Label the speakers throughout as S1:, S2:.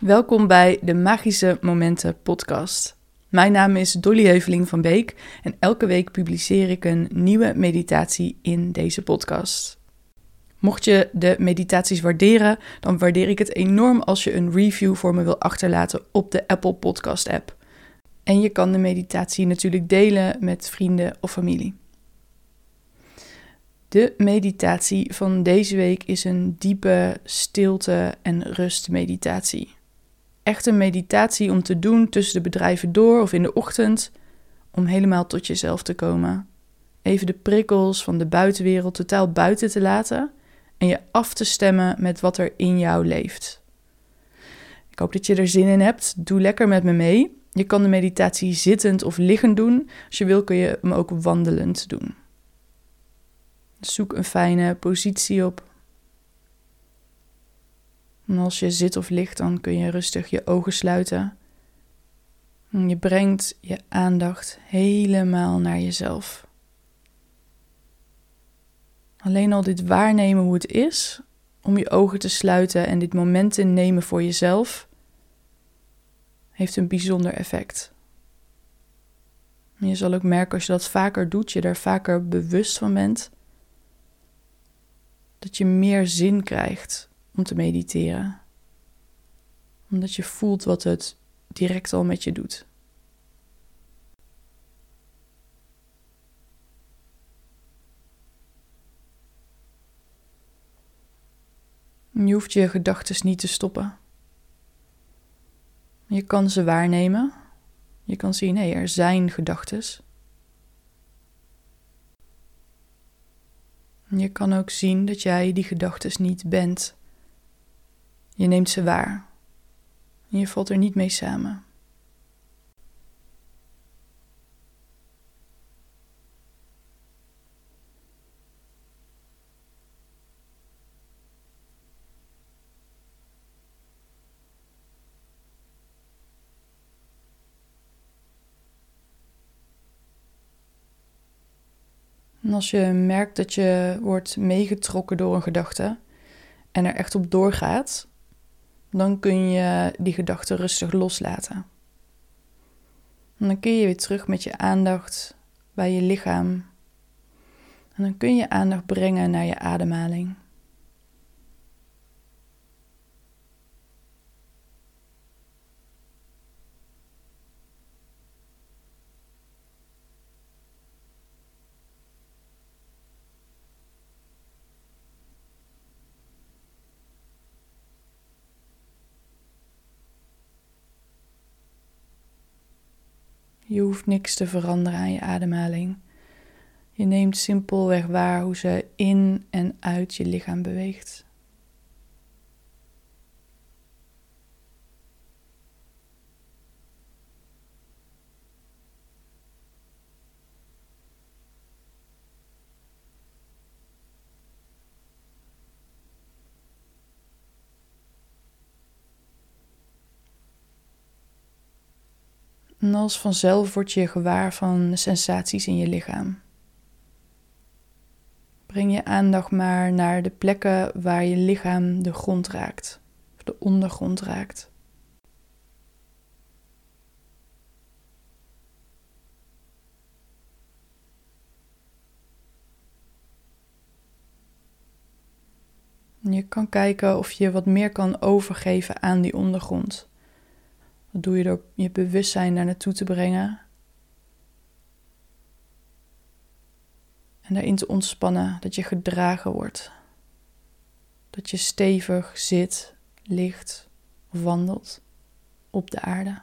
S1: Welkom bij de Magische Momenten podcast. Mijn naam is Dolly Heuveling van Beek en elke week publiceer ik een nieuwe meditatie in deze podcast. Mocht je de meditaties waarderen, dan waardeer ik het enorm als je een review voor me wil achterlaten op de Apple Podcast app. En je kan de meditatie natuurlijk delen met vrienden of familie. De meditatie van deze week is een diepe stilte- en rustmeditatie. Echt een meditatie om te doen tussen de bedrijven door of in de ochtend, om helemaal tot jezelf te komen. Even de prikkels van de buitenwereld totaal buiten te laten en je af te stemmen met wat er in jou leeft. Ik hoop dat je er zin in hebt. Doe lekker met me mee. Je kan de meditatie zittend of liggend doen. Als je wil kun je hem ook wandelend doen. Zoek een fijne positie op. En als je zit of ligt, dan kun je rustig je ogen sluiten. En je brengt je aandacht helemaal naar jezelf. Alleen al dit waarnemen hoe het is om je ogen te sluiten en dit moment te nemen voor jezelf, heeft een bijzonder effect. Je zal ook merken als je dat vaker doet, je daar vaker bewust van bent, dat je meer zin krijgt om te mediteren. Omdat je voelt wat het direct al met je doet. Je hoeft je gedachten niet te stoppen. Je kan ze waarnemen. Je kan zien, hé, er zijn gedachten. Je kan ook zien dat jij die gedachten niet bent. Je neemt ze waar. En je valt er niet mee samen. En als je merkt dat je wordt meegetrokken door een gedachte en er echt op doorgaat, dan kun je die gedachte rustig loslaten. En dan kun je weer terug met je aandacht bij je lichaam. En dan kun je aandacht brengen naar je ademhaling. Je hoeft niks te veranderen aan je ademhaling. Je neemt simpelweg waar hoe ze in en uit je lichaam beweegt. En als vanzelf word je gewaar van sensaties in je lichaam. Breng je aandacht maar naar de plekken waar je lichaam de grond raakt, of de ondergrond raakt. Je kan kijken of je wat meer kan overgeven aan die ondergrond. Dat doe je door je bewustzijn daar naartoe te brengen. En daarin te ontspannen, dat je gedragen wordt. Dat je stevig zit, ligt of wandelt op de aarde.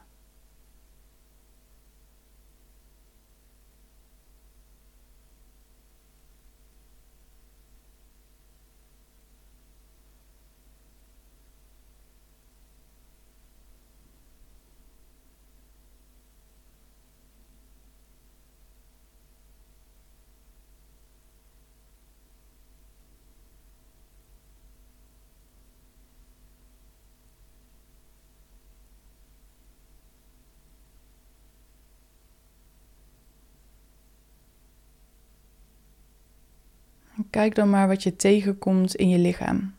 S1: Kijk dan maar wat je tegenkomt in je lichaam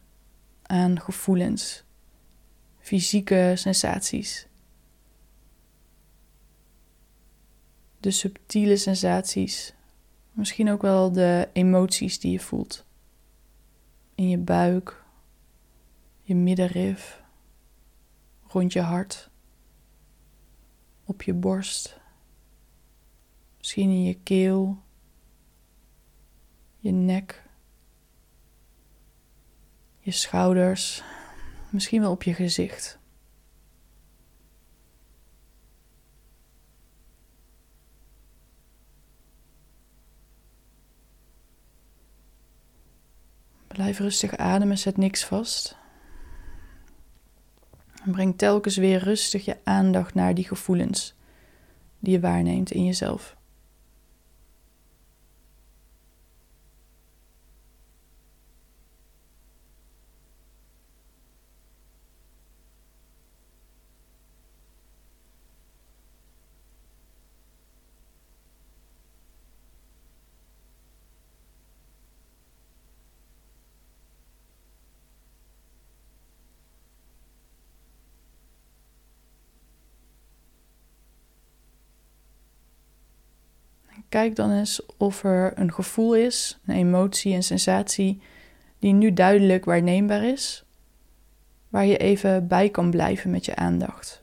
S1: aan gevoelens, fysieke sensaties. De subtiele sensaties. Misschien ook wel de emoties die je voelt. In je buik, je middenrif, rond je hart, op je borst, misschien in je keel, je nek, je schouders, misschien wel op je gezicht. Blijf rustig ademen, zet niks vast. En breng telkens weer rustig je aandacht naar die gevoelens die je waarneemt in jezelf. Kijk dan eens of er een gevoel is, een emotie, een sensatie die nu duidelijk waarneembaar is, waar je even bij kan blijven met je aandacht.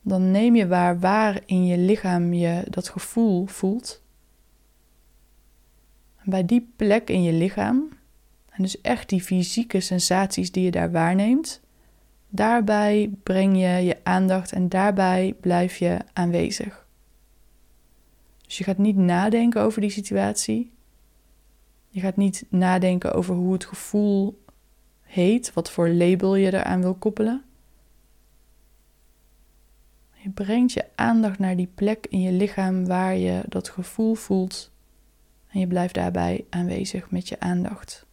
S1: Dan neem je waar waar in je lichaam je dat gevoel voelt. En bij die plek in je lichaam, en dus echt die fysieke sensaties die je daar waarneemt, daarbij breng je je aandacht en daarbij blijf je aanwezig. Dus je gaat niet nadenken over die situatie. Je gaat niet nadenken over hoe het gevoel heet, wat voor label je eraan wil koppelen. Je brengt je aandacht naar die plek in je lichaam waar je dat gevoel voelt en je blijft daarbij aanwezig met je aandacht.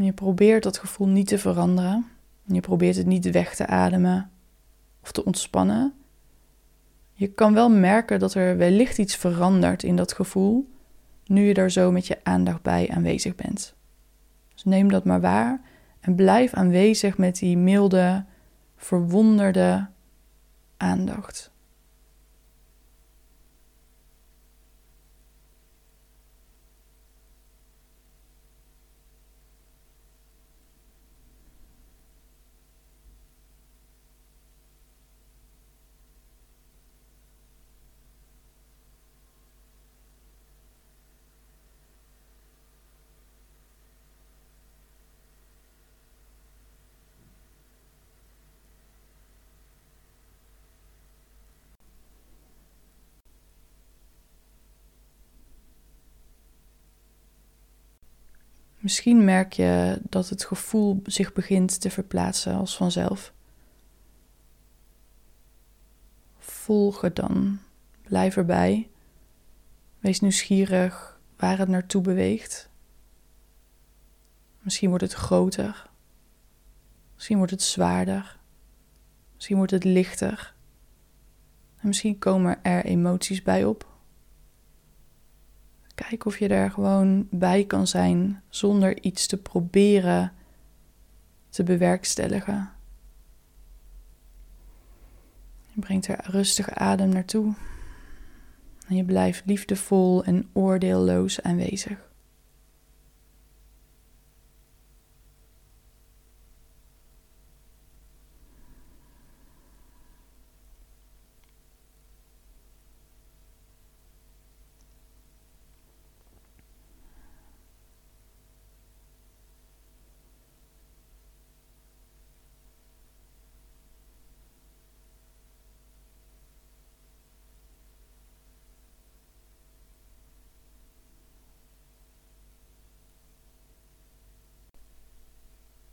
S1: Je probeert dat gevoel niet te veranderen. je probeert het niet weg te ademen of te ontspannen. Je kan wel merken dat er wellicht iets verandert in dat gevoel, nu je daar zo met je aandacht bij aanwezig bent. Dus neem dat maar waar en blijf aanwezig met die milde, verwonderde aandacht. Misschien merk je dat het gevoel zich begint te verplaatsen als vanzelf. Volg het dan. Blijf erbij. Wees nieuwsgierig waar het naartoe beweegt. Misschien wordt het groter. Misschien wordt het zwaarder. Misschien wordt het lichter. En misschien komen er emoties bij op. Kijk of je er gewoon bij kan zijn zonder iets te proberen te bewerkstelligen. Je brengt er rustig adem naartoe. En je blijft liefdevol en oordeelloos aanwezig.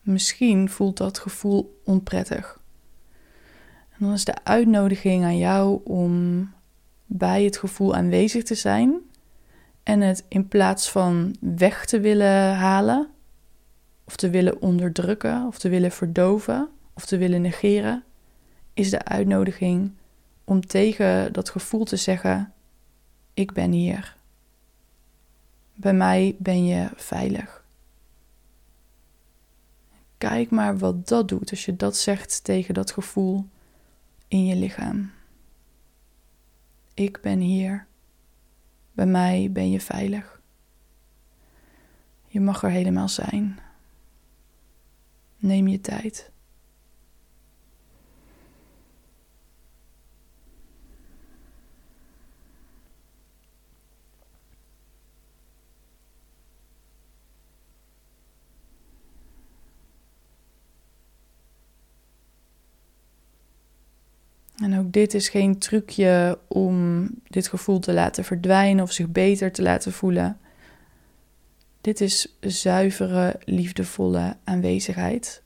S1: Misschien voelt dat gevoel onprettig. Dan is de uitnodiging aan jou om bij het gevoel aanwezig te zijn en het in plaats van weg te willen halen, of te willen onderdrukken, of te willen verdoven, of te willen negeren, is de uitnodiging om tegen dat gevoel te zeggen: Ik ben hier. Bij mij ben je veilig. Kijk maar wat dat doet als je dat zegt tegen dat gevoel in je lichaam. Ik ben hier. Bij mij ben je veilig. Je mag er helemaal zijn. Neem je tijd. En ook dit is geen trucje om dit gevoel te laten verdwijnen of zich beter te laten voelen. Dit is zuivere, liefdevolle aanwezigheid.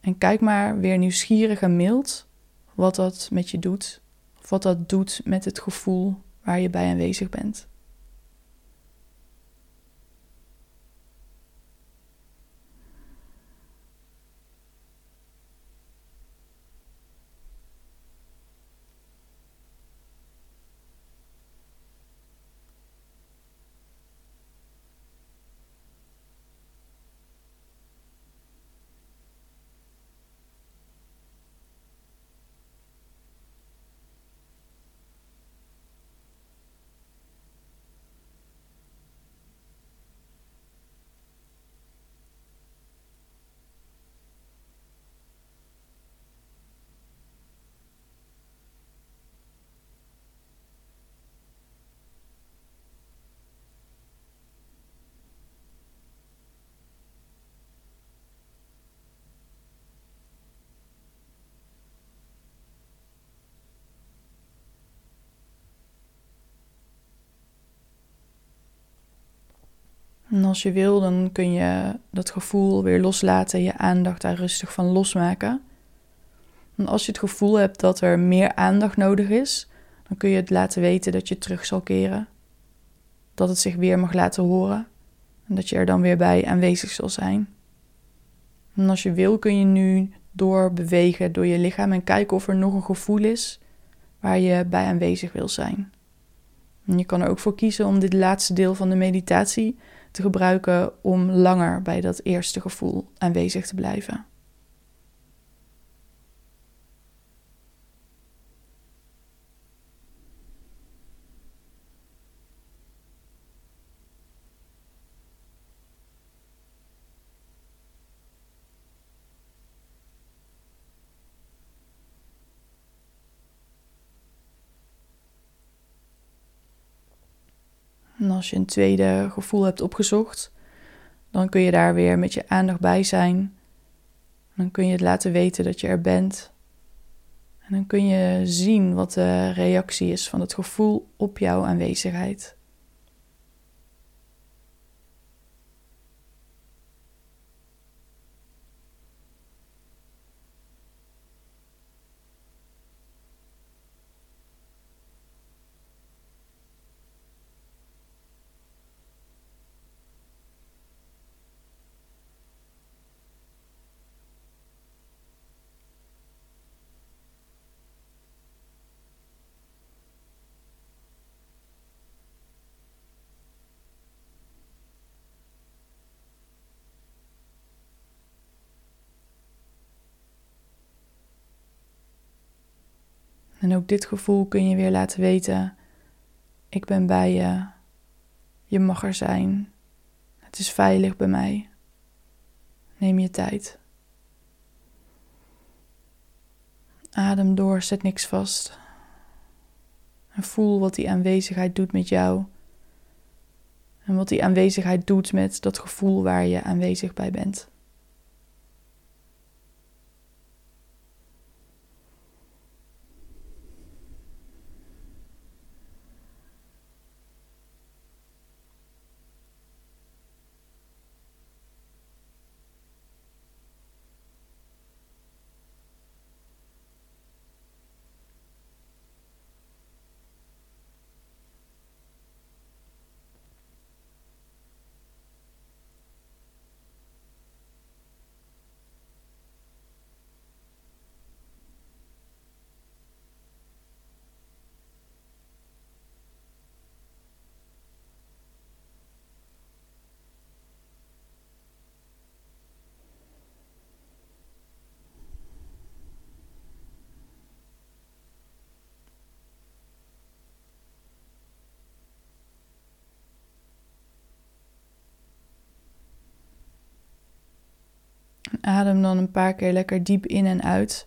S1: En kijk maar weer nieuwsgierig en mild wat dat met je doet. Of wat dat doet met het gevoel waar je bij aanwezig bent. En als je wil, dan kun je dat gevoel weer loslaten, je aandacht daar rustig van losmaken. En als je het gevoel hebt dat er meer aandacht nodig is, dan kun je het laten weten dat je terug zal keren. Dat het zich weer mag laten horen en dat je er dan weer bij aanwezig zal zijn. En als je wil, kun je nu doorbewegen door je lichaam en kijken of er nog een gevoel is waar je bij aanwezig wil zijn. En je kan er ook voor kiezen om dit laatste deel van de meditatie te gebruiken om langer bij dat eerste gevoel aanwezig te blijven. En als je een tweede gevoel hebt opgezocht, dan kun je daar weer met je aandacht bij zijn. Dan kun je het laten weten dat je er bent. En dan kun je zien wat de reactie is van het gevoel op jouw aanwezigheid. En ook dit gevoel kun je weer laten weten. Ik ben bij je. Je mag er zijn. Het is veilig bij mij. Neem je tijd. Adem door, zet niks vast. En voel wat die aanwezigheid doet met jou. En wat die aanwezigheid doet met dat gevoel waar je aanwezig bij bent. Adem dan een paar keer lekker diep in en uit.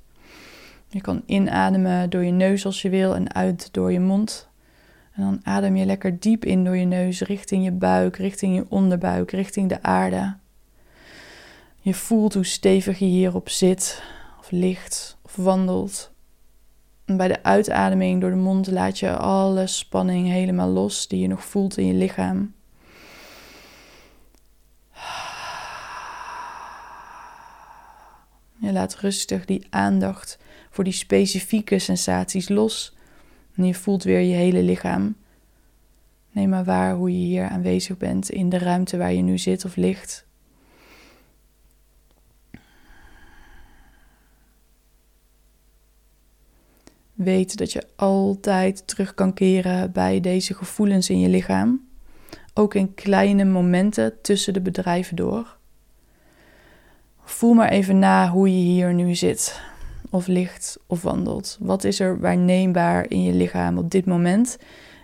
S1: Je kan inademen door je neus als je wil en uit door je mond. En dan adem je lekker diep in door je neus richting je buik, richting je onderbuik, richting de aarde. Je voelt hoe stevig je hierop zit, of ligt, of wandelt. Bij de uitademing door de mond laat je alle spanning helemaal los die je nog voelt in je lichaam. Je laat rustig die aandacht voor die specifieke sensaties los. En je voelt weer je hele lichaam. Neem maar waar hoe je hier aanwezig bent in de ruimte waar je nu zit of ligt. Weet dat je altijd terug kan keren bij deze gevoelens in je lichaam. Ook in kleine momenten tussen de bedrijven door. Voel maar even na hoe je hier nu zit, of ligt of wandelt. Wat is er waarneembaar in je lichaam op dit moment?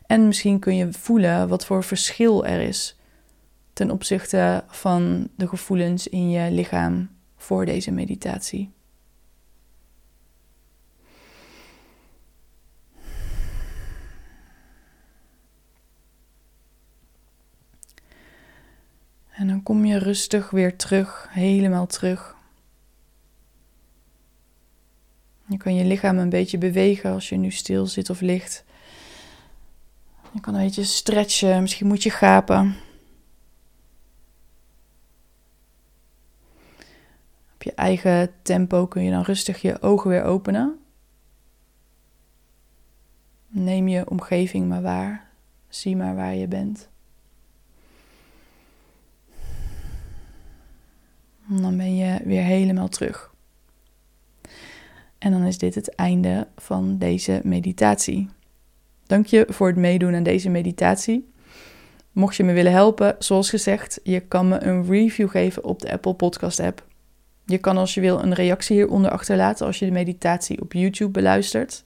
S1: En misschien kun je voelen wat voor verschil er is ten opzichte van de gevoelens in je lichaam voor deze meditatie. Kom je rustig weer terug, helemaal terug. Je kan je lichaam een beetje bewegen als je nu stil zit of ligt. Je kan een beetje stretchen, misschien moet je gapen. Op je eigen tempo kun je dan rustig je ogen weer openen. Neem je omgeving maar waar. Zie maar waar je bent. En dan ben je weer helemaal terug. En dan is dit het einde van deze meditatie. Dank je voor het meedoen aan deze meditatie. Mocht je me willen helpen, zoals gezegd, je kan me een review geven op de Apple Podcast app. Je kan als je wil een reactie hieronder achterlaten als je de meditatie op YouTube beluistert.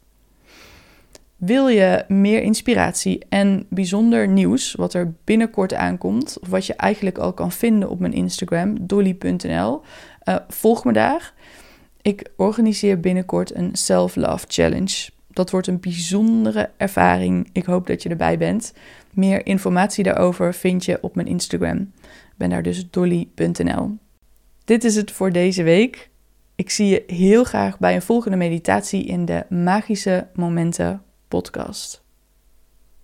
S1: Wil je meer inspiratie en bijzonder nieuws, wat er binnenkort aankomt, of wat je eigenlijk al kan vinden op mijn Instagram, dolly.nl, uh, volg me daar. Ik organiseer binnenkort een Self-Love Challenge. Dat wordt een bijzondere ervaring. Ik hoop dat je erbij bent. Meer informatie daarover vind je op mijn Instagram. Ik ben daar dus dolly.nl. Dit is het voor deze week. Ik zie je heel graag bij een volgende meditatie in de Magische Momenten podcast.